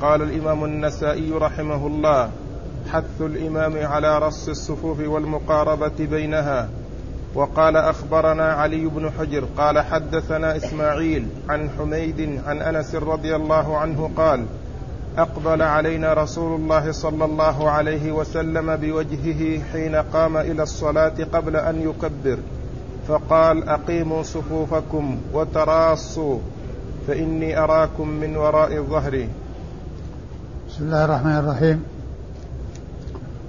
قال الإمام النسائي رحمه الله حث الإمام على رص الصفوف والمقاربة بينها. وقال أخبرنا علي بن حجر قال حدثنا إسماعيل عن حميد عن أنس رضي الله عنه قال أقبل علينا رسول الله صلى الله عليه وسلم بوجهه حين قام إلى الصلاة قبل أن يكبر فقال أقيموا صفوفكم وتراصوا فإني أراكم من وراء ظهري بسم الله الرحمن الرحيم.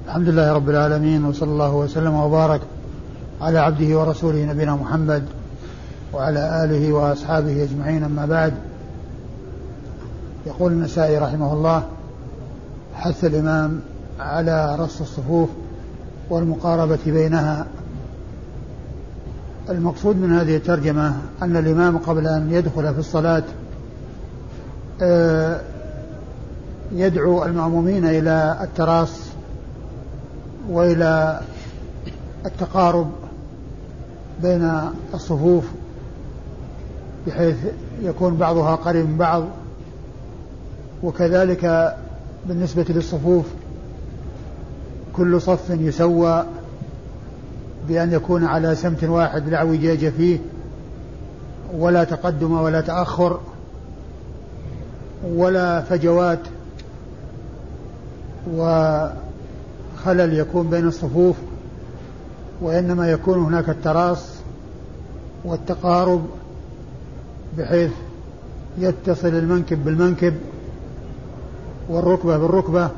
الحمد لله رب العالمين وصلى الله وسلم وبارك على عبده ورسوله نبينا محمد وعلى آله وأصحابه أجمعين أما بعد. يقول النسائي رحمه الله حث الإمام على رص الصفوف والمقاربة بينها. المقصود من هذه الترجمة أن الإمام قبل أن يدخل في الصلاة آه، يدعو المأمومين إلى التراص وإلى التقارب بين الصفوف بحيث يكون بعضها قريب من بعض. وكذلك بالنسبة للصفوف كل صف يسوى بأن يكون على سمت واحد لا اعوجاج فيه ولا تقدم ولا تأخر ولا فجوات وخلل يكون بين الصفوف وإنما يكون هناك التراص والتقارب بحيث يتصل المنكب بالمنكب والركبة بالركبة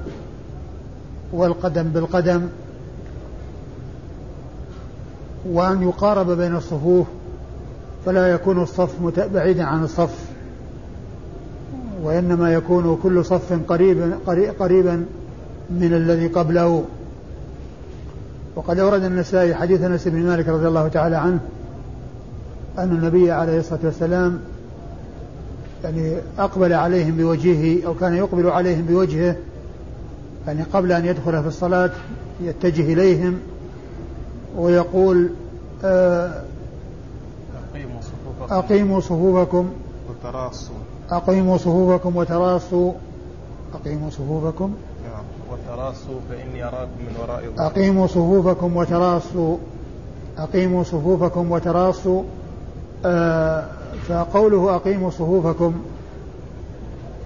والقدم بالقدم وأن يقارب بين الصفوف فلا يكون الصف بعيدا عن الصف وإنما يكون كل صف قريبا قريبا من الذي قبله. وقد أورد النسائي حديث أنس بن مالك رضي الله تعالى عنه أن النبي عليه الصلاة والسلام يعني أقبل عليهم بوجهه أو كان يقبل عليهم بوجهه يعني قبل أن يدخل في الصلاة يتجه إليهم ويقول آه أقيموا صفوفكم. وتراصوا. أقيموا صفوفكم وتراصوا. أقيموا صفوفكم. وتراصوا فإني أراكم من وراء أقيموا صفوفكم وتراصوا أقيموا صفوفكم وتراصوا آه فقوله أقيموا صفوفكم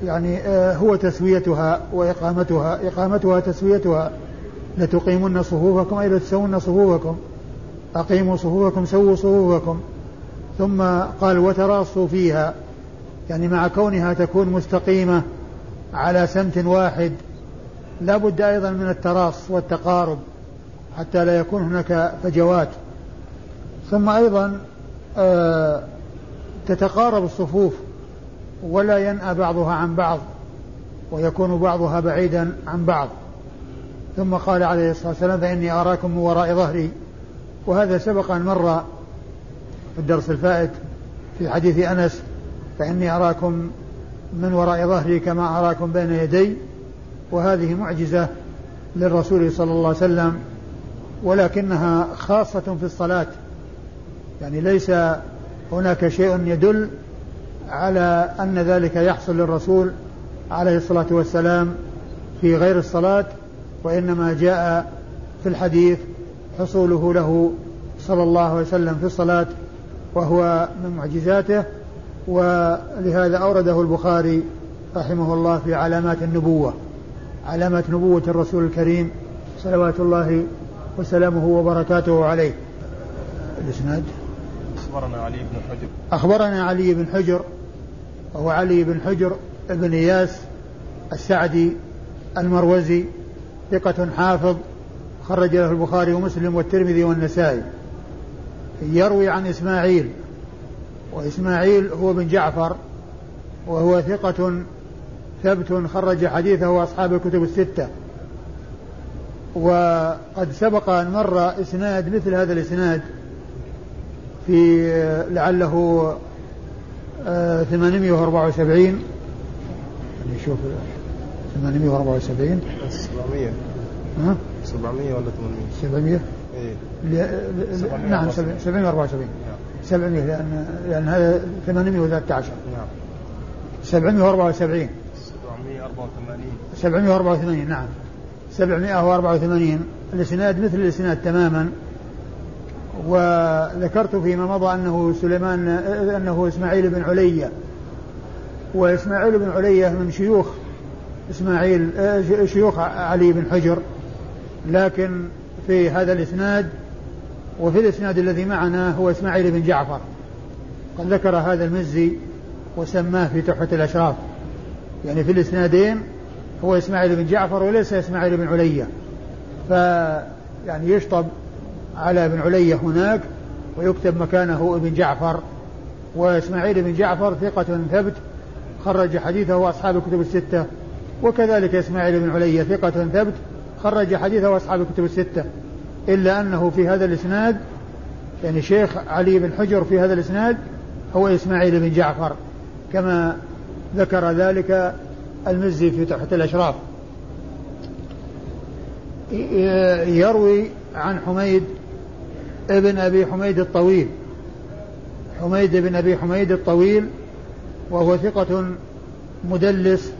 يعني آه، هو تسويتها وإقامتها. إقامتها تسويتها. لتقيمن صفوفكم أي لتسون صفوفكم. أقيموا صفوفكم سووا صفوفكم. ثم قال وتراصوا فيها يعني مع كونها تكون مستقيمة على سمت واحد لا بد أيضا من التراص والتقارب حتى لا يكون هناك فجوات. ثم أيضا آه تتقارب الصفوف ولا ينأى بعضها عن بعض ويكون بعضها بعيدا عن بعض. ثم قال عليه الصلاة والسلام فإني أراكم من وراء ظهري. وهذا سبق أن مر في الدرس الفائت في حديث أنس فإني أراكم من وراء ظهري كما أراكم بين يدي. وهذه معجزة للرسول صلى الله عليه وسلم ولكنها خاصة في الصلاة. يعني ليس هناك شيء يدل على أن ذلك يحصل للرسول عليه الصلاة والسلام في غير الصلاة وإنما جاء في الحديث حصوله له صلى الله عليه وسلم في الصلاة وهو من معجزاته. ولهذا أورده البخاري رحمه الله في علامات النبوة. علامات نبوة الرسول الكريم صلوات الله وسلامه وبركاته عليه. الإسناد؟ أخبرنا علي بن حجر. أخبرنا علي بن حجر وهو علي بن حجر بن إياس السعدي المروزي ثقة حافظ خرج له البخاري ومسلم والترمذي والنسائي. يروي عن إسماعيل وإسماعيل هو بن جعفر وهو ثقة ثبت خرج حديثه أصحاب الكتب الستة. وقد سبق أن مر إسناد مثل هذا الإسناد في لعله 874 يعني شوف 874 700 ها؟ 700 ولا 800 700 إيه. نعم 774 700 لأن لأن هذا 813 نعم. 774 774 784 نعم. 784 الإسناد مثل الإسناد تماما. وذكرت فيما مضى أنه سليمان أنه إسماعيل بن علية وإسماعيل بن علية من شيوخ إسماعيل شيوخ علي بن حجر. لكن في هذا الإسناد وفي الإسناد الذي معنا هو إسماعيل بن جعفر. قد ذكر هذا المزي وسماه في تحفة الأشراف. يعني في الإسنادين هو إسماعيل بن جعفر وليس إسماعيل بن علية ف يعني يشطب على ابن علية هناك ويكتب مكانه ابن جعفر. وإسماعيل بن جعفر ثقة ثبت خرج حديثه أصحاب الكتب الستة. وكذلك إسماعيل بن علية ثقة ثبت خرج حديثه أصحاب الكتب الستة. إلا أنه في هذا الإسناد يعني شيخ علي بن حجر في هذا الإسناد هو إسماعيل بن جعفر. كما ذكر ذلك المزي في تحت الأشراف. يروي عن حميد ابن أبي حميد الطويل. حميد بن أبي حميد الطويل وهو ثقة مدلس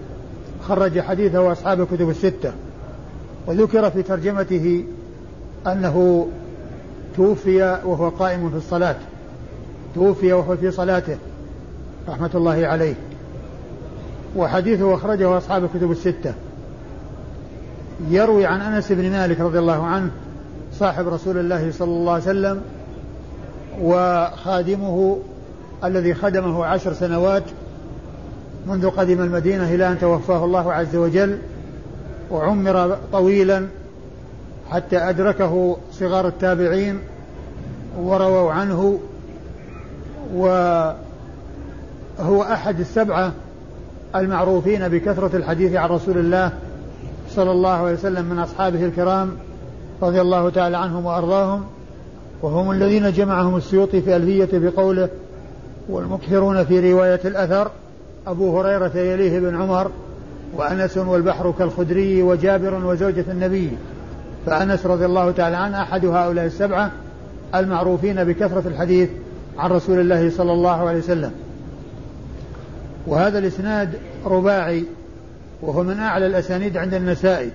خرج حديثه أصحاب الكتب الستة. وذكر في ترجمته أنه توفي وهو قائم في الصلاة. توفي وهو في صلاته رحمة الله عليه. وحديثه أخرجه أصحاب الكتب الستة. يروي عن أنس بن مالك رضي الله عنه صاحب رسول الله صلى الله عليه وسلم وخادمه الذي خدمه عشر سنوات منذ قدم المدينة إلى أن توفاه الله عز وجل وعمر طويلا حتى أدركه صغار التابعين ورووا عنه. وهو أحد السبعة المعروفين بكثرة الحديث عن رسول الله صلى الله عليه وسلم من أصحابه الكرام رضي الله تعالى عنهم وأرضاهم وهم الذين جمعهم السيوطي في ألفية بقوله والمكثرون في رواية الأثر أبو هريرة يليه بن عمر وأنس والبحر كالخدري وجابر وزوجة النبي. فأنس رضي الله تعالى عنه أحد هؤلاء السبعة المعروفين بكثرة الحديث عن رسول الله صلى الله عليه وسلم. وهذا الإسناد رباعي وهو من أعلى الأسانيد عند النسائي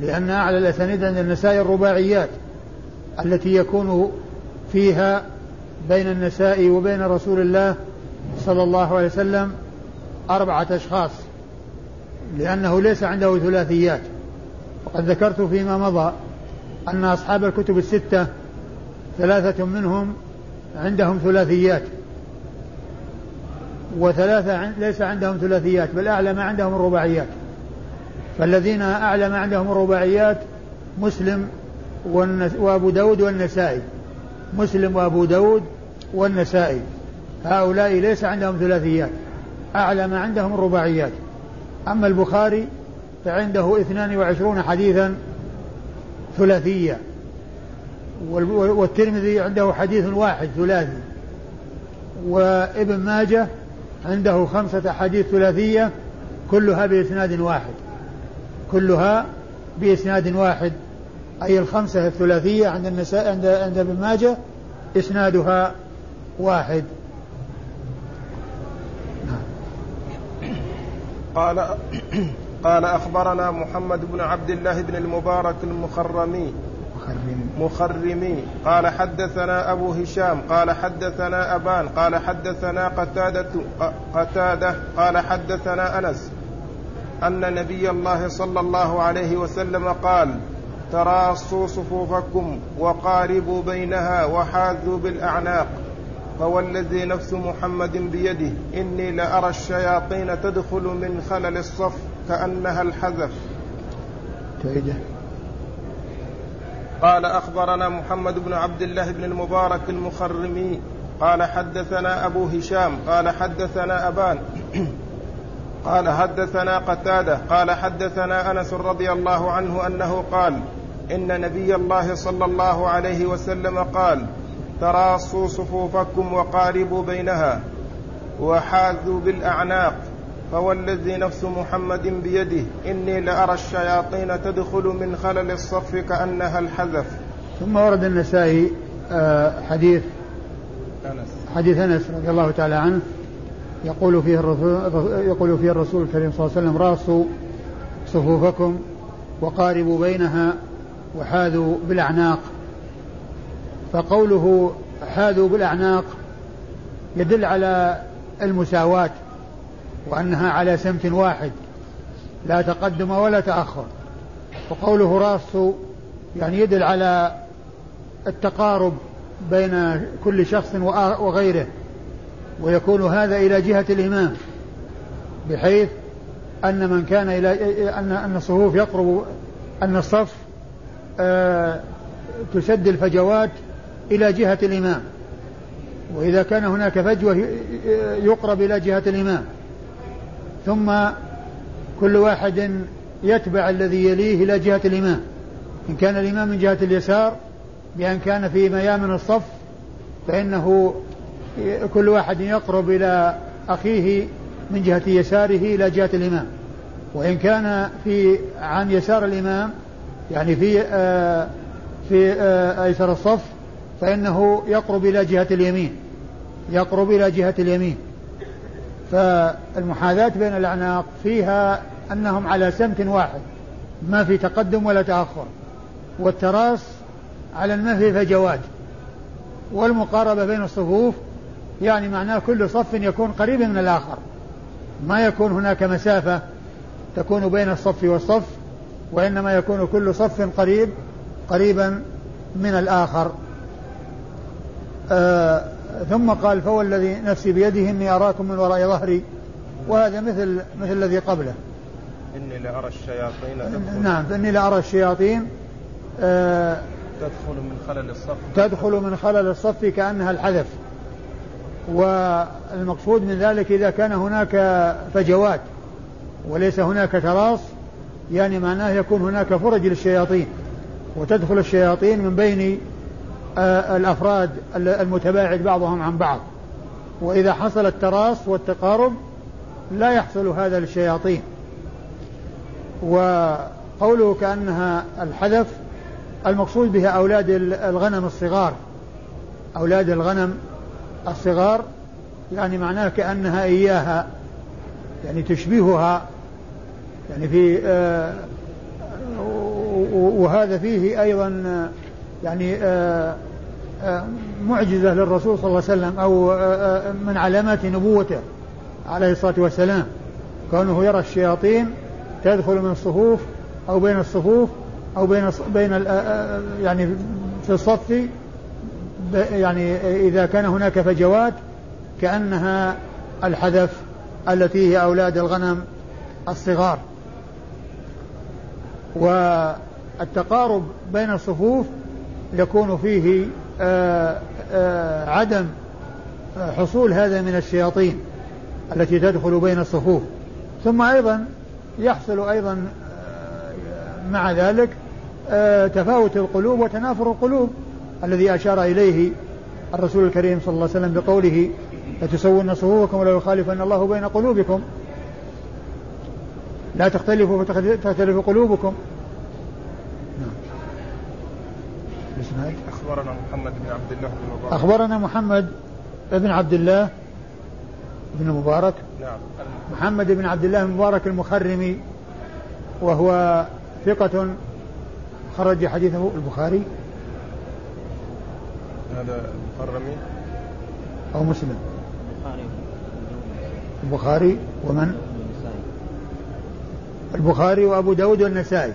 لأن أعلى الأسانيد عند النسائي الرباعيات التي يكون فيها بين النسائي وبين رسول الله صلى الله عليه وسلم أربعة أشخاص لأنه ليس عنده ثلاثيات. وقد ذكرت فيما مضى أن أصحاب الكتب الستة ثلاثة منهم عندهم ثلاثيات. وثلاثة ليس عندهم ثلاثيات بل أعلى ما عندهم الرباعيات. فالذين أعلى ما عندهم الرباعيات مسلم وأبو داود والنسائي. مسلم وأبو داود والنسائي. هؤلاء ليس عندهم ثلاثيات أعلى ما عندهم الرباعيات. أما البخاري فعنده اثنان وعشرون حديثا ثلاثية. والترمذي عنده حديث واحد ثلاثي. وابن ماجه عنده خمسة أحاديث ثلاثية كلها بإسناد واحد. كلها بإسناد واحد. أي الخمسة الثلاثية عند النساء عند عند ابن ماجه إسنادها واحد. قال قال أخبرنا محمد بن عبد الله بن المبارك المخرمي. مخرمي. قال حدثنا أبو هشام قال حدثنا أبان قال حدثنا قتادة قتادة قال حدثنا أنس أن نبي الله صلى الله عليه وسلم قال تراصوا صفوفكم وقاربوا بينها وحاذوا بالأعناق فوالذي نفس محمد بيده إني لأرى الشياطين تدخل من خلل الصف كأنها الحذف. تعيده قال أخبرنا محمد بن عبد الله بن المبارك المخرمي قال حدثنا أبو هشام قال حدثنا أبان قال حدثنا قتادة قال حدثنا أنس رضي الله عنه أنه قال إن نبي الله صلى الله عليه وسلم قال تراصوا صفوفكم وقاربوا بينها وحاذوا فوالذي نفس محمد بيده. إني لأرى الشياطين تدخل من خلل الصف كأنها الحذف. ثم ورد النسائي آه، حديث أنس. حديث أنس رضي الله تعالى عنه. يقول فيه الرسول يقول فيه الرسول الكريم صلى الله عليه وسلم راسوا صفوفكم وقاربوا بينها وحاذوا بالأعناق. فقوله حاذوا بالأعناق يدل على المساواة. وأنها على سمت واحد لا تقدم ولا تأخر. وقوله راس يعني يدل على التقارب بين كل شخص وغيره. ويكون هذا إلى جهة الإمام بحيث أن من كان إلى أن أن الصفوف يقرب أن الصف آه تسد الفجوات إلى جهة الإمام. وإذا كان هناك فجوة يقرب إلى جهة الإمام. ثم كل واحد يتبع الذي يليه إلى جهة الإمام. إن كان الإمام من جهة اليسار بأن كان في ميامن الصف فإنه كل واحد يقرب إلى أخيه من جهة يساره إلى جهة الإمام. وإن كان في عن يسار الإمام يعني في آه في آه أيسر الصف فإنه يقرب إلى جهة اليمين. يقرب إلى جهة اليمين. فالمحاذاة بين الأعناق فيها أنهم على سمت واحد ما في تقدم ولا تأخر. والتراص على المهي فجوات والمقاربة بين الصفوف يعني معناه كل صف يكون قريب من الآخر. ما يكون هناك مسافة تكون بين الصف والصف وإنما يكون كل صف قريب قريبا من الآخر. آه ثم قال فهو الذي نفسي بيده إني أراكم من وراء ظهري. وهذا مثل مثل الذي قبله. إني لأرى الشياطين نعم فإني لأرى الشياطين آه تدخل من خلل الصف. تدخل من خلل الصف كأنها الحذف. والمقصود من ذلك إذا كان هناك فجوات وليس هناك تراص يعني معناه يكون هناك فرج للشياطين. وتدخل الشياطين من بين الأفراد المتباعد بعضهم عن بعض. وإذا حصل التراص والتقارب لا يحصل هذا للشياطين. وقوله كأنها الحذف المقصود بها أولاد الغنم الصغار. أولاد الغنم الصغار يعني معناه كأنها إياها يعني تشبهها يعني في آه وهذا فيه أيضا يعني آه آه معجزة للرسول صلى الله عليه وسلم أو آه، من علامات نبوته عليه الصلاة والسلام. كونه يرى الشياطين تدخل من الصفوف أو بين الصفوف أو بين بين يعني في الصف يعني إذا كان هناك فجوات كأنها الحذف التي هي أولاد الغنم الصغار. والتقارب بين الصفوف يكون فيه آآ آآ عدم حصول هذا من الشياطين التي تدخل بين الصفوف. ثم أيضا يحصل أيضا مع ذلك تفاوت القلوب وتنافر القلوب الذي أشار إليه الرسول الكريم صلى الله عليه وسلم بقوله لتسون صفوفكم ولا يخالفن الله بين قلوبكم؟ لا تختلفوا فتختلف قلوبكم نعم أخبرنا محمد بن عبد الله بن مبارك. أخبرنا محمد بن عبد الله بن مبارك. نعم. محمد بن عبد الله المبارك المخرمي وهو ثقة خرج حديثه البخاري. هذا المخرمي. أو مسلم. البخاري. ومن؟ البخاري وأبو داود والنسائي.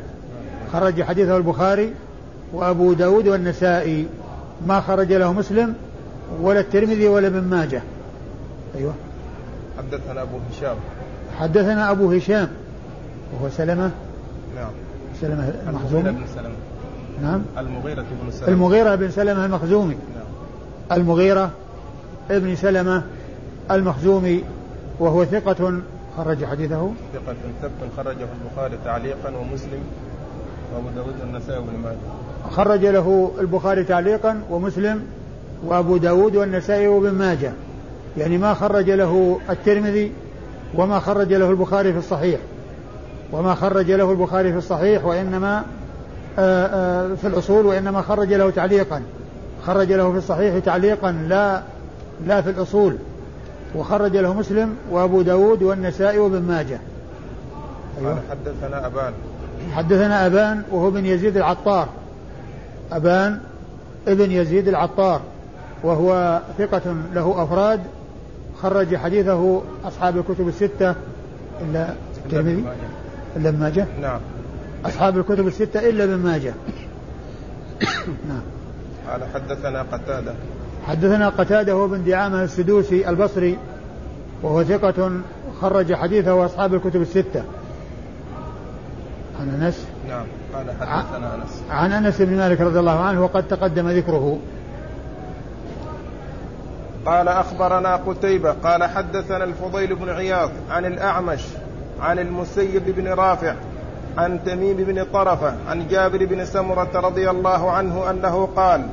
خرج حديثه البخاري. وأبو داود والنسائي ما خرج له مسلم ولا الترمذي ولا ابن ماجه. أيوه. حدثنا أبو هشام. حدثنا أبو هشام. وهو سلمة. نعم. سلمة المخزومي بن سلمة. نعم. المغيرة بن سلمة. المغيرة بن سلمة المخزومي. نعم. المغيرة ابن سلمة المخزومي وهو ثقة خرج حديثه. ثقة ثبت خرجه البخاري تعليقا ومسلم وابو داود والنسائي وابن ماجه. خرج له البخاري تعليقا ومسلم وأبو داود والنسائي وابن ماجه. يعني ما خرج له الترمذي وما خرج له البخاري في الصحيح. وما خرج له البخاري في الصحيح وإنما آه، آه، في الأصول وإنما خرج له تعليقا. خرج له في الصحيح تعليقا لا لا في الأصول. وخرج له مسلم وأبو داود والنسائي وابن ماجه. أيوة. حدثنا أبان. حدثنا أبان وهو بن يزيد العطار. أبان ابن يزيد العطار. وهو ثقة له أفراد. خرج حديثه أصحاب الكتب الستة. إلا الترمذي؟ إلا ابن ماجه. نعم. أصحاب الكتب الستة إلا ابن ماجه. نعم. قال حدثنا قتادة. حدثنا قتادة هو بن دعامة السدوسي البصري. وهو ثقة خرج حديثه أصحاب الكتب الستة. عن أنس؟ نعم قال حدثنا أنس. عن أنس بن مالك رضي الله عنه وقد تقدم ذكره. قال أخبرنا قتيبة قال حدثنا الفضيل بن عياض عن الأعمش عن المسيب بن رافع عن تميم بن طرفة عن جابر بن سمرة رضي الله عنه أنه قال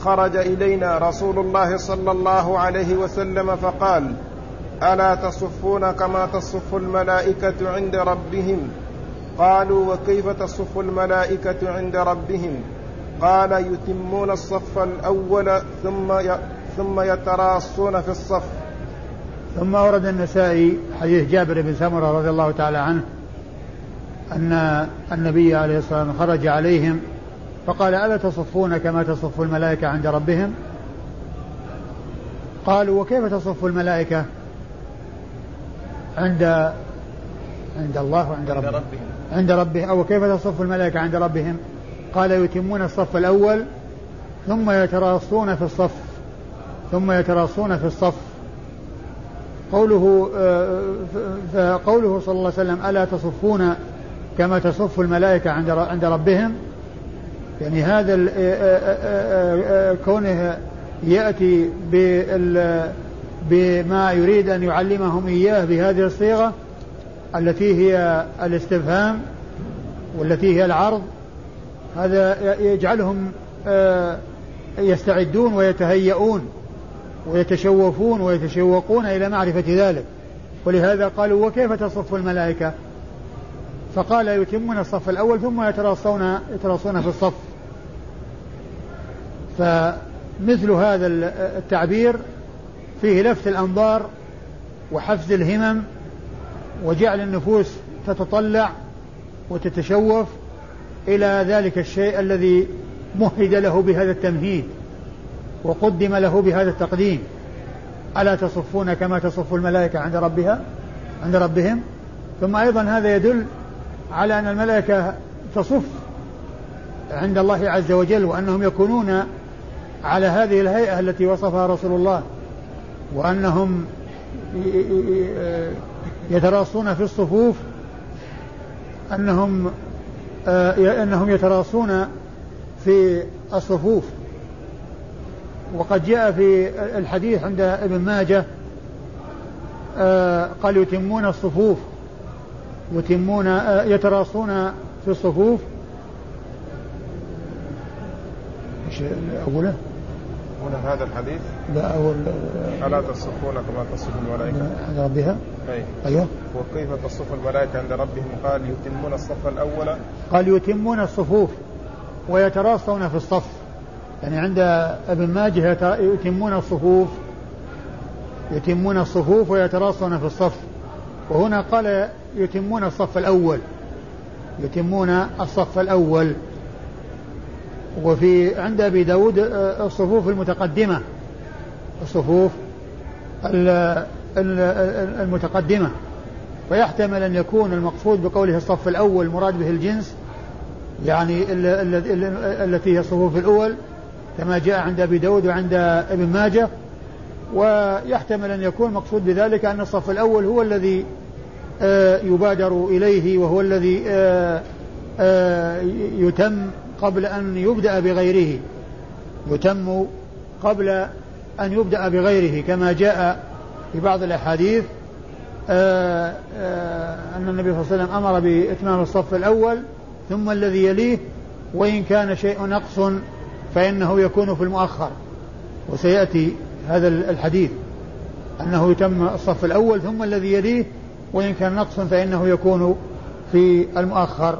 خرج إلينا رسول الله صلى الله عليه وسلم فقال ألا تصفون كما تصف الملائكة عند ربهم؟ قالوا وكيف تصف الملائكة عند ربهم؟ قال يتمون الصف الأول ثم ثم يتراصون في الصف. ثم ورد النسائي حديث جابر بن سمرة رضي الله تعالى عنه أن النبي عليه الصلاة والسلام خرج عليهم فقال ألا تصفون كما تصف الملائكة عند ربهم؟ قالوا وكيف تصف الملائكة عند عند الله وعند ربهم, ربهم. عند ربهم. أو كيف تصف الملائكة عند ربهم؟ قال يتمون الصف الأول ثم يتراصون في الصف. ثم يتراصون في الصف. قوله آه، فقوله صلى الله عليه وسلم ألا تصفون كما تصف الملائكة عند عند ربهم؟ يعني هذا آه، آه، كونه يأتي بما يريد أن يعلمهم إياه بهذه الصيغة التي هي الاستفهام والتي هي العرض هذا يجعلهم يستعدون ويتهيئون ويتشوفون ويتشوقون إلى معرفة ذلك. ولهذا قالوا وكيف تصف الملائكة؟ فقال يتمون الصف الأول ثم يتراصون يتراصون في الصف. فمثل هذا التعبير فيه لفت الأنظار وحفز الهمم وجعل النفوس تتطلع وتتشوف إلى ذلك الشيء الذي مهد له بهذا التمهيد وقدم له بهذا التقديم. ألا تصفون كما تصف الملائكة عند ربها؟ عند ربهم؟ ثم أيضا هذا يدل على أن الملائكة تصف عند الله عز وجل وأنهم يكونون على هذه الهيئة التي وصفها رسول الله وأنهم يتراصون في الصفوف أنهم أنهم يتراصون في الصفوف وقد جاء في الحديث عند ابن ماجه آه، قال يتمون الصفوف يتمون آه، يتراصون في الصفوف إيش أقوله؟ هنا هذا الحديث؟ لا أول ألا تصفون كما تصف الملائكة؟ عند ربها. أي. أيوه. وكيف تصف الملائكة عند ربهم؟ قال يتمون الصف الأول. قال يتمون الصفوف ويتراصون في الصف. يعني عند ابن ماجه يتمون الصفوف. يتمون الصفوف ويتراصون في الصف. وهنا قال يتمون الصف الأول. يتمون الصف الأول. وفي عند أبي داود آه، الصفوف المتقدمة. الصفوف المتقدمة. فيحتمل أن يكون المقصود بقوله الصف الأول المراد به الجنس يعني التي هي الصفوف الأول كما جاء عند أبي داود وعند ابن ماجه. ويحتمل أن يكون مقصود بذلك أن الصف الأول هو الذي آه، يبادر إليه وهو الذي آه، يتم قبل أن يبدأ بغيره يتم قبل أن يبدأ بغيره كما جاء في بعض الأحاديث أن النبي صلى الله عليه وسلم أمر بإتمام الصف الأول ثم الذي يليه وإن كان شيء نقص فإنه يكون في المؤخر. وسيأتي هذا الحديث أنه يتم الصف الأول ثم الذي يليه وإن كان نقص فإنه يكون في المؤخر.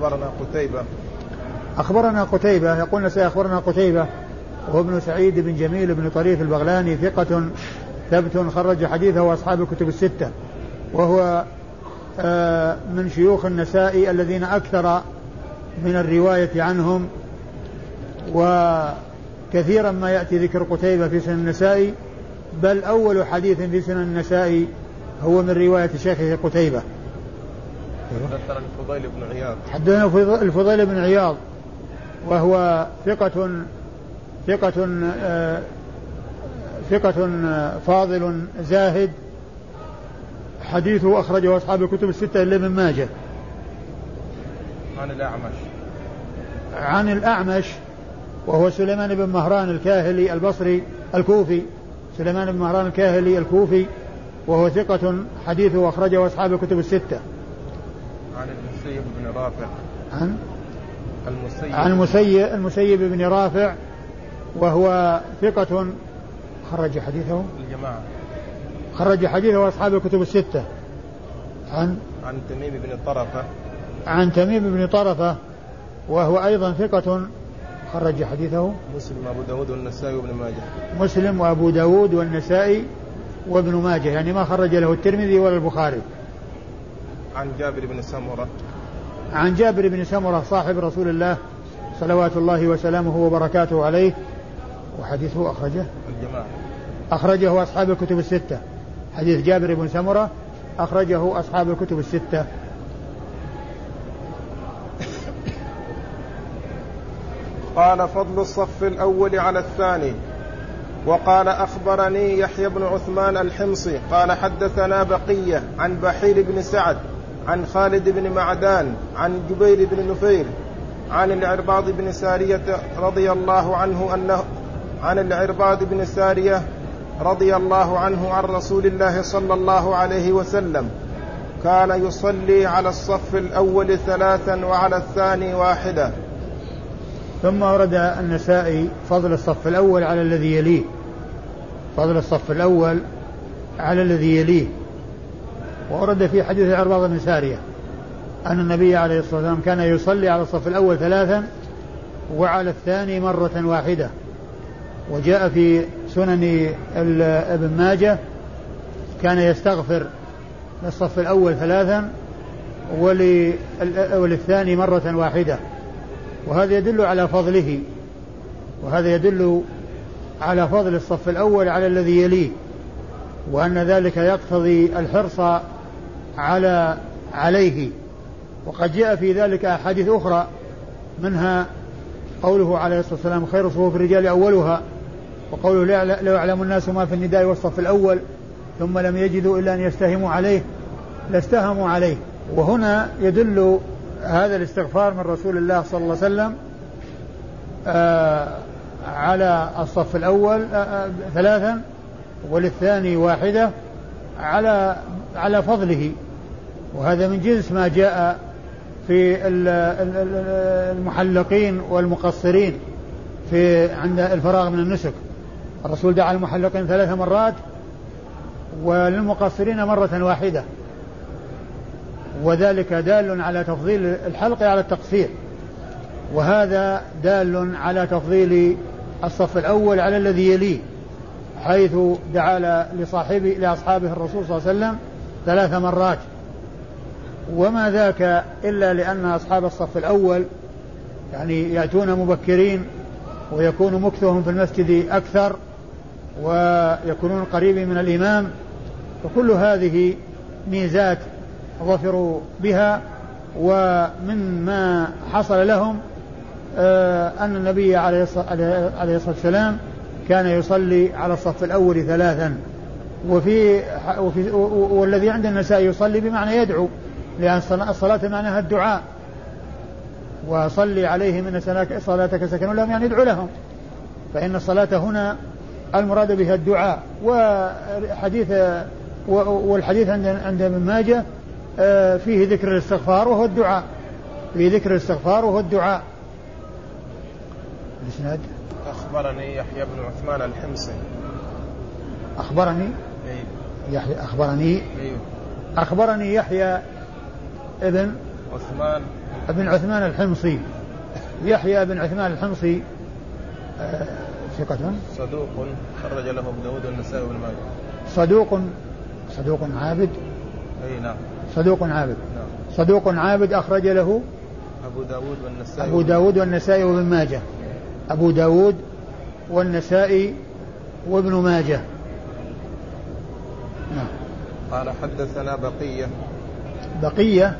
أخبرنا قتيبة. أخبرنا قتيبة يقول سيأخبرنا قتيبة. وهو ابن سعيد بن جميل بن طريف البغلاني ثقة ثبت خرج حديثه وأصحاب الكتب الستة. وهو آه، من شيوخ النسائي الذين أكثر من الرواية عنهم. وكثيرا ما يأتي ذكر قتيبة في سنن النسائي بل أول حديث في سنن النسائي هو من رواية شيخه قتيبة. حدثنا الفضيل بن عياض. حدثنا الفضيل بن عياض وهو ثقة ثقة آه، ثقة فاضل زاهد. حديثه أخرجه أصحاب الكتب الستة إلا ابن ماجه. عن الأعمش. عن الأعمش وهو سليمان بن مهران الكاهلي البصري الكوفي. سليمان بن مهران الكاهلي الكوفي وهو ثقة حديثه أخرجه أصحاب الكتب الستة. عن المسيب بن رافع. عن؟ المسيب. عن المسيب المسيب بن رافع وهو ثقة خرج حديثه. الجماعة. خرج حديثه أصحاب الكتب الستة. عن؟ عن تميم بن طرفة. عن تميم بن طرفة وهو أيضا ثقة خرج حديثه. مسلم أبو داود والنسائي وابن ماجه. مسلم وأبو داود والنسائي وابن ماجه يعني ما خرج له الترمذي ولا البخاري. عن جابر بن سمرة. عن جابر بن سمرة صاحب رسول الله صلوات الله وسلامه وبركاته عليه. وحديثه أخرجه. الجماعة. أخرجه أصحاب الكتب الستة. حديث جابر بن سمرة أخرجه أصحاب الكتب الستة. قال فضل الصف الأول على الثاني. وقال أخبرني يحيى بن عثمان الحمصي قال حدثنا بقية عن بحير بن سعد عن خالد بن معدان عن جبير بن نفير عن العرباض بن سارية رضي الله عنه أنه عن العرباض بن سارية رضي الله عنه عن رسول الله صلى الله عليه وسلم. كان يصلي على الصف الأول ثلاثا وعلى الثاني واحدة ثم ورد النسائي فضل الصف الأول على الذي يليه. فضل الصف الأول على الذي يليه. وورد في حديث العرباض بن سارية أن النبي عليه الصلاة والسلام كان يصلي على الصف الأول ثلاثا وعلى الثاني مرة واحدة. وجاء في سنن ابن ماجه كان يستغفر للصف الأول ثلاثا وللثاني مرة واحدة. وهذا يدل على فضله. وهذا يدل على فضل الصف الأول على الذي يليه. وأن ذلك يقتضي الحرص على عليه. وقد جاء في ذلك أحاديث أخرى منها قوله عليه الصلاة والسلام خير صفوف الرجال أولها وقوله لو يعلم الناس ما في النداء والصف الأول ثم لم يجدوا إلا أن يستهموا عليه. لاستهموا عليه. وهنا يدل هذا الاستغفار من رسول الله صلى الله عليه وسلم آه على الصف الأول آه آه ثلاثا وللثاني واحدة. على على فضله. وهذا من جنس ما جاء في المحلقين والمقصرين في عند الفراغ من النسك. الرسول دعا المحلقين ثلاث مرات وللمقصرين مرة واحدة. وذلك دال على تفضيل الحلق على التقصير. وهذا دال على تفضيل الصف الأول على الذي يليه. حيث دعا لصاحبه لأصحابه الرسول صلى الله عليه وسلم ثلاث مرات. وما ذاك إلا لأن أصحاب الصف الأول يعني يأتون مبكرين ويكون مكثهم في المسجد أكثر ويكونون قريبين من الإمام فكل هذه ميزات ظفروا بها ومن ما حصل لهم آه، أن النبي عليه الصلاة والسلام كان يصلي على الصف الأول ثلاثا. وفي, وفي والذي عند النساء يصلي بمعنى يدعو لأن الصلاة معناها الدعاء. وصلي عليهم إن صلاتك سكن لهم يعني ادعو لهم. فإن الصلاة هنا المراد بها الدعاء. وحديث والحديث عند عند ابن ماجه آه، فيه ذكر الاستغفار وهو الدعاء. فيه ذكر الاستغفار وهو الدعاء. الإسناد؟ أخبرني يحيى بن عثمان الحمصي. أخبرني؟ أيوه. يحيى أخبرني؟ أيوه. أخبرني يحيى ابن عثمان. ابن عثمان الحمصي. يحيى بن عثمان الحمصي آه، ثقة؟ صدوق خرج له أبو داود والنسائي وابن ماجه. صدوق صدوق عابد؟ أي نعم. صدوق عابد. نعم. صدوق عابد أخرج له أبو داود والنسائي أبو داود والنسائي وابن ماجه. أبو داود والنسائي وابن ماجه. نعم. قال حدثنا بقية. بقية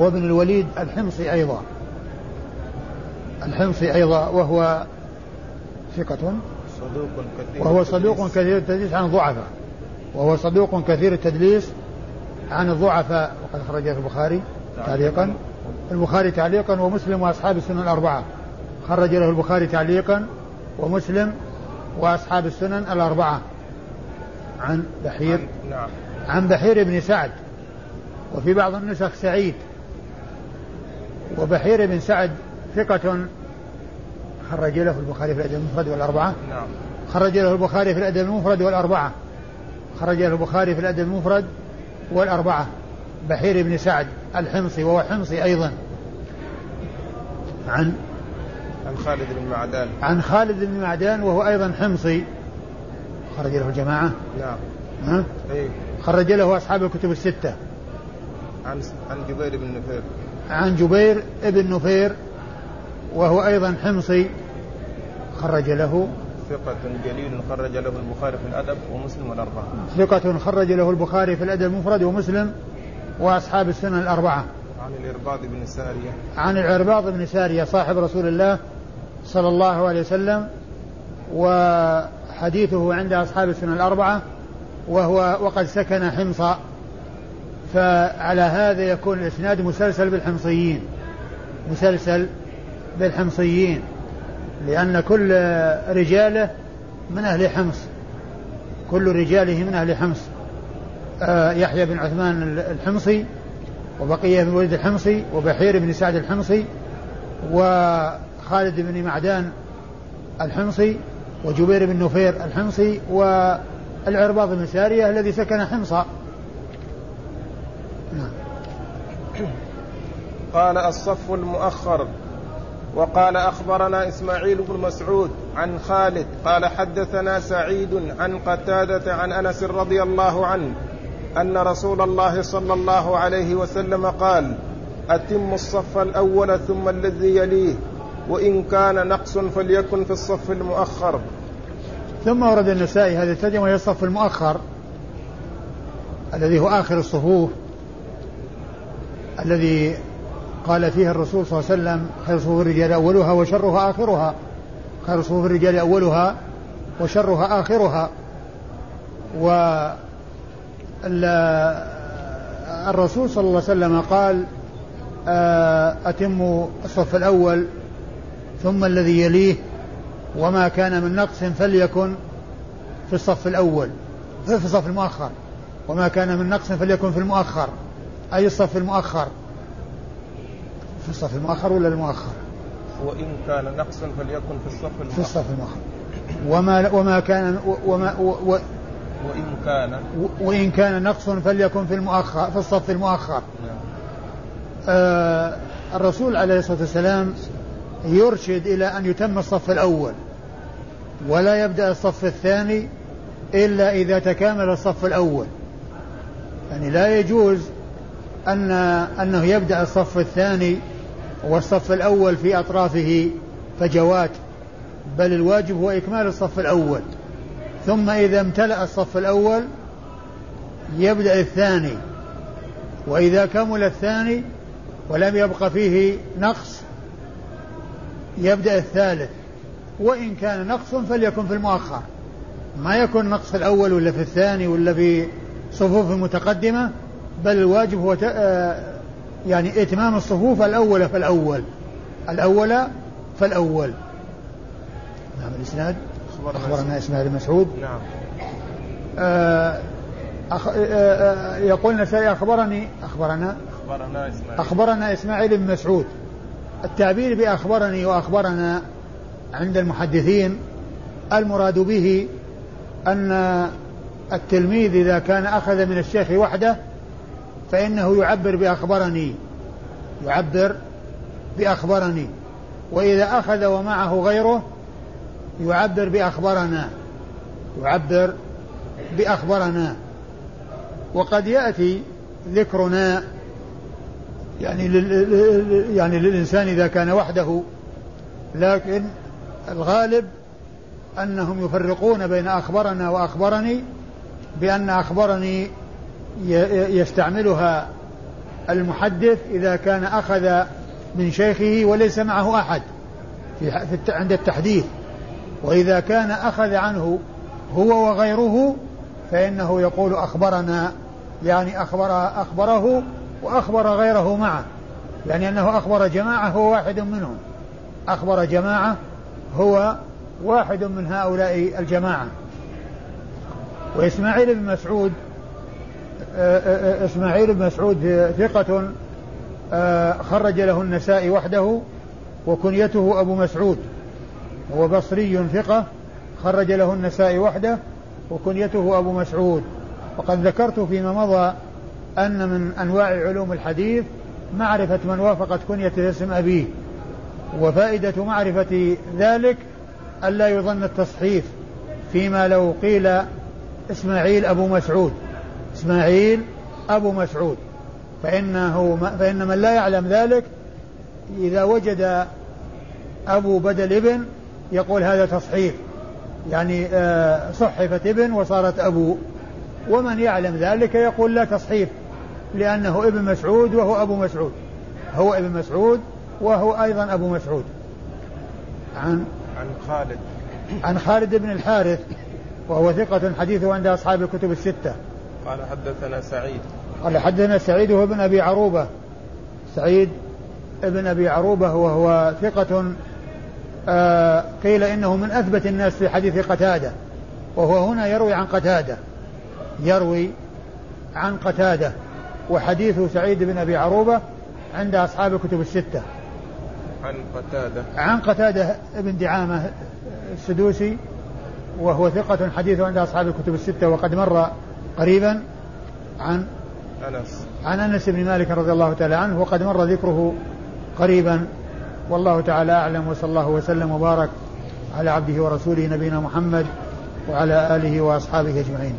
هو ابن الوليد الحمصي أيضا. الحمصي أيضا وهو ثقة. صدوق كثير وهو صدوق كثير التدليس عن الضعفاء. وهو صدوق كثير التدليس عن الضعفاء. وقد خرجه البخاري تعليقا. البخاري تعليقا ومسلم وأصحاب السنن الأربعة. خرج له البخاري تعليقا. ومسلم وأصحاب السنن الأربعة. عن بحير. نعم. عن بحير بن سعد. وفي بعض النسخ سعيد. وبحير بن سعد ثقة خرج له البخاري في الأدب المفرد والأربعة. نعم. خرج له البخاري في الأدب المفرد والأربعة. خرج له البخاري في الأدب المفرد والأربعة. بحير بن سعد الحمصي وهو حمصي أيضا. عن عن خالد بن معدان. عن خالد بن معدان وهو أيضا حمصي. خرج له الجماعة نعم. ها؟ أي خرج له أصحاب الكتب الستة. عن عن جبير بن نفير. عن جبير بن نفير وهو أيضا حمصي. خرج له ثقة جليل خرج له البخاري في الأدب ومسلم والأربعة ثقة خرج له البخاري في الأدب المفرد ومسلم وأصحاب السنن الأربعة. عن الإرباض بن سارية. عن العرباض بن سارية صاحب رسول الله. صلى الله عليه وسلم وحديثه عند أصحاب السنن الأربعة وهو وقد سكن حمصا. فعلى هذا يكون الإسناد مسلسل بالحمصيين مسلسل بالحمصيين لأن كل رجاله من أهل حمص كل رجاله من أهل حمص. آه يحيى بن عثمان الحمصي وبقية بن وليد الحمصي وبحير بن سعد الحمصي وخالد بن معدان الحمصي وجبير بن نفير الحمصي والعرباض بن سارية الذي سكن حمصا. نعم. قال الصف المؤخر. وقال أخبرنا إسماعيل بن مسعود عن خالد قال حدثنا سعيد عن قتادة عن أنس رضي الله عنه أن رسول الله صلى الله عليه وسلم قال أتم الصف الأول ثم الذي يليه. وإن كان نقص فليكن في الصف المؤخر. ثم ورد النسائي هذه الترجمة وهي الصف المؤخر الذي هو آخر الصفوف الذي قال فيها الرسول صلى الله عليه وسلم خير صفوف الرجال أولها وشرها آخرها. خير صفوف الرجال أولها وشرها آخرها. و الرسول صلى الله عليه وسلم قال آه، أتم الصف الأول ثم الذي يليه وما كان من نقص فليكن في الصف الأول في الصف المؤخر. وما كان من نقص فليكن في المؤخر. أي الصف المؤخر؟ في الصف المؤخر ولا المؤخر؟ وإن كان نقص فليكن في الصف المؤخر. في الصف المؤخر. وما وما كان وما و و وإن كان. وإن كان نقص فليكن في المؤخر في الصف المؤخر. نعم. آه الرسول عليه الصلاة والسلام يرشد إلى أن يتم الصف الأول ولا يبدأ الصف الثاني إلا إذا تكامل الصف الأول. يعني لا يجوز أن أنه يبدأ الصف الثاني والصف الأول في أطرافه فجوات بل الواجب هو إكمال الصف الأول. ثم إذا امتلأ الصف الأول يبدأ الثاني وإذا كمل الثاني ولم يبق فيه نقص يبدأ الثالث وإن كان نقص فليكن في المؤخر. ما يكون نقص في الأول ولا في الثاني ولا في صفوف متقدمة بل الواجب هو آه، يعني إتمام الصفوف الأول فالأول الأول. فالأول نعم الإسناد؟ أخبرنا إسماعيل. مسعود. نعم. آه أخ... آه آه يقول النسائي أخبرني أخبرنا؟ أخبرنا إسماعيل. أخبرنا إسماعيل بن مسعود. التعبير بأخبرني وأخبرنا عند المحدثين المراد به أن التلميذ إذا كان أخذ من الشيخ وحده فإنه يعبر بأخبرني يعبر بأخبرني وإذا أخذ ومعه غيره يعبر بأخبرنا يعبر بأخبرنا وقد يأتي ذكرنا يعني يعني للإنسان إذا كان وحده لكن الغالب أنهم يفرقون بين أخبرنا وأخبرني بأن أخبرني يستعملها المحدث إذا كان أخذ من شيخه وليس معه أحد في عند التحديث. وإذا كان أخذ عنه هو وغيره فإنه يقول أخبرنا يعني أخبر أخبره وأخبر غيره معه يعني أنه أخبر جماعة هو واحد منهم. أخبر جماعة هو واحد من هؤلاء الجماعة. وإسماعيل بن مسعود آه، آه، آه، إسماعيل بن مسعود ثقة خرج له النسائي وحده وكنيته أبو مسعود. هو بصري ثقة خرج له النسائي وحده وكنيته أبو مسعود. وقد ذكرت فيما مضى أن من أنواع علوم الحديث معرفة من وافقت كنية اسم أبيه وفائدة معرفة ذلك ألا يظن التصحيف فيما لو قيل إسماعيل أبو مسعود. إسماعيل أبو مسعود. فإنه فإن من لا يعلم ذلك إذا وجد أبو بدل ابن يقول هذا تصحيف. يعني آه، صحفت ابن وصارت أبو. ومن يعلم ذلك يقول لا تصحيف. لأنه ابن مسعود وهو أبو مسعود. هو ابن مسعود وهو أيضا أبو مسعود. عن عن خالد. عن خالد بن الحارث وهو ثقة حديثه عند أصحاب الكتب الستة. قال حدثنا سعيد. قال حدثنا سعيد هو ابن أبي عروبة. سعيد ابن أبي عروبة وهو ثقة آه قيل إنه من أثبت الناس في حديث قتادة. وهو هنا يروي عن قتادة. يروي عن قتادة. وحديث سعيد بن أبي عروبة عند أصحاب الكتب الستة. عن قتادة. عن قتادة بن دعامة السدوسي وهو ثقة حديثه عند أصحاب الكتب الستة وقد مر قريبا عن أنس. عن أنس بن مالك رضي الله تعالى عنه وقد مر ذكره قريبا. والله تعالى أعلم وصلى الله وسلم وبارك على عبده ورسوله نبينا محمد وعلى آله وأصحابه أجمعين.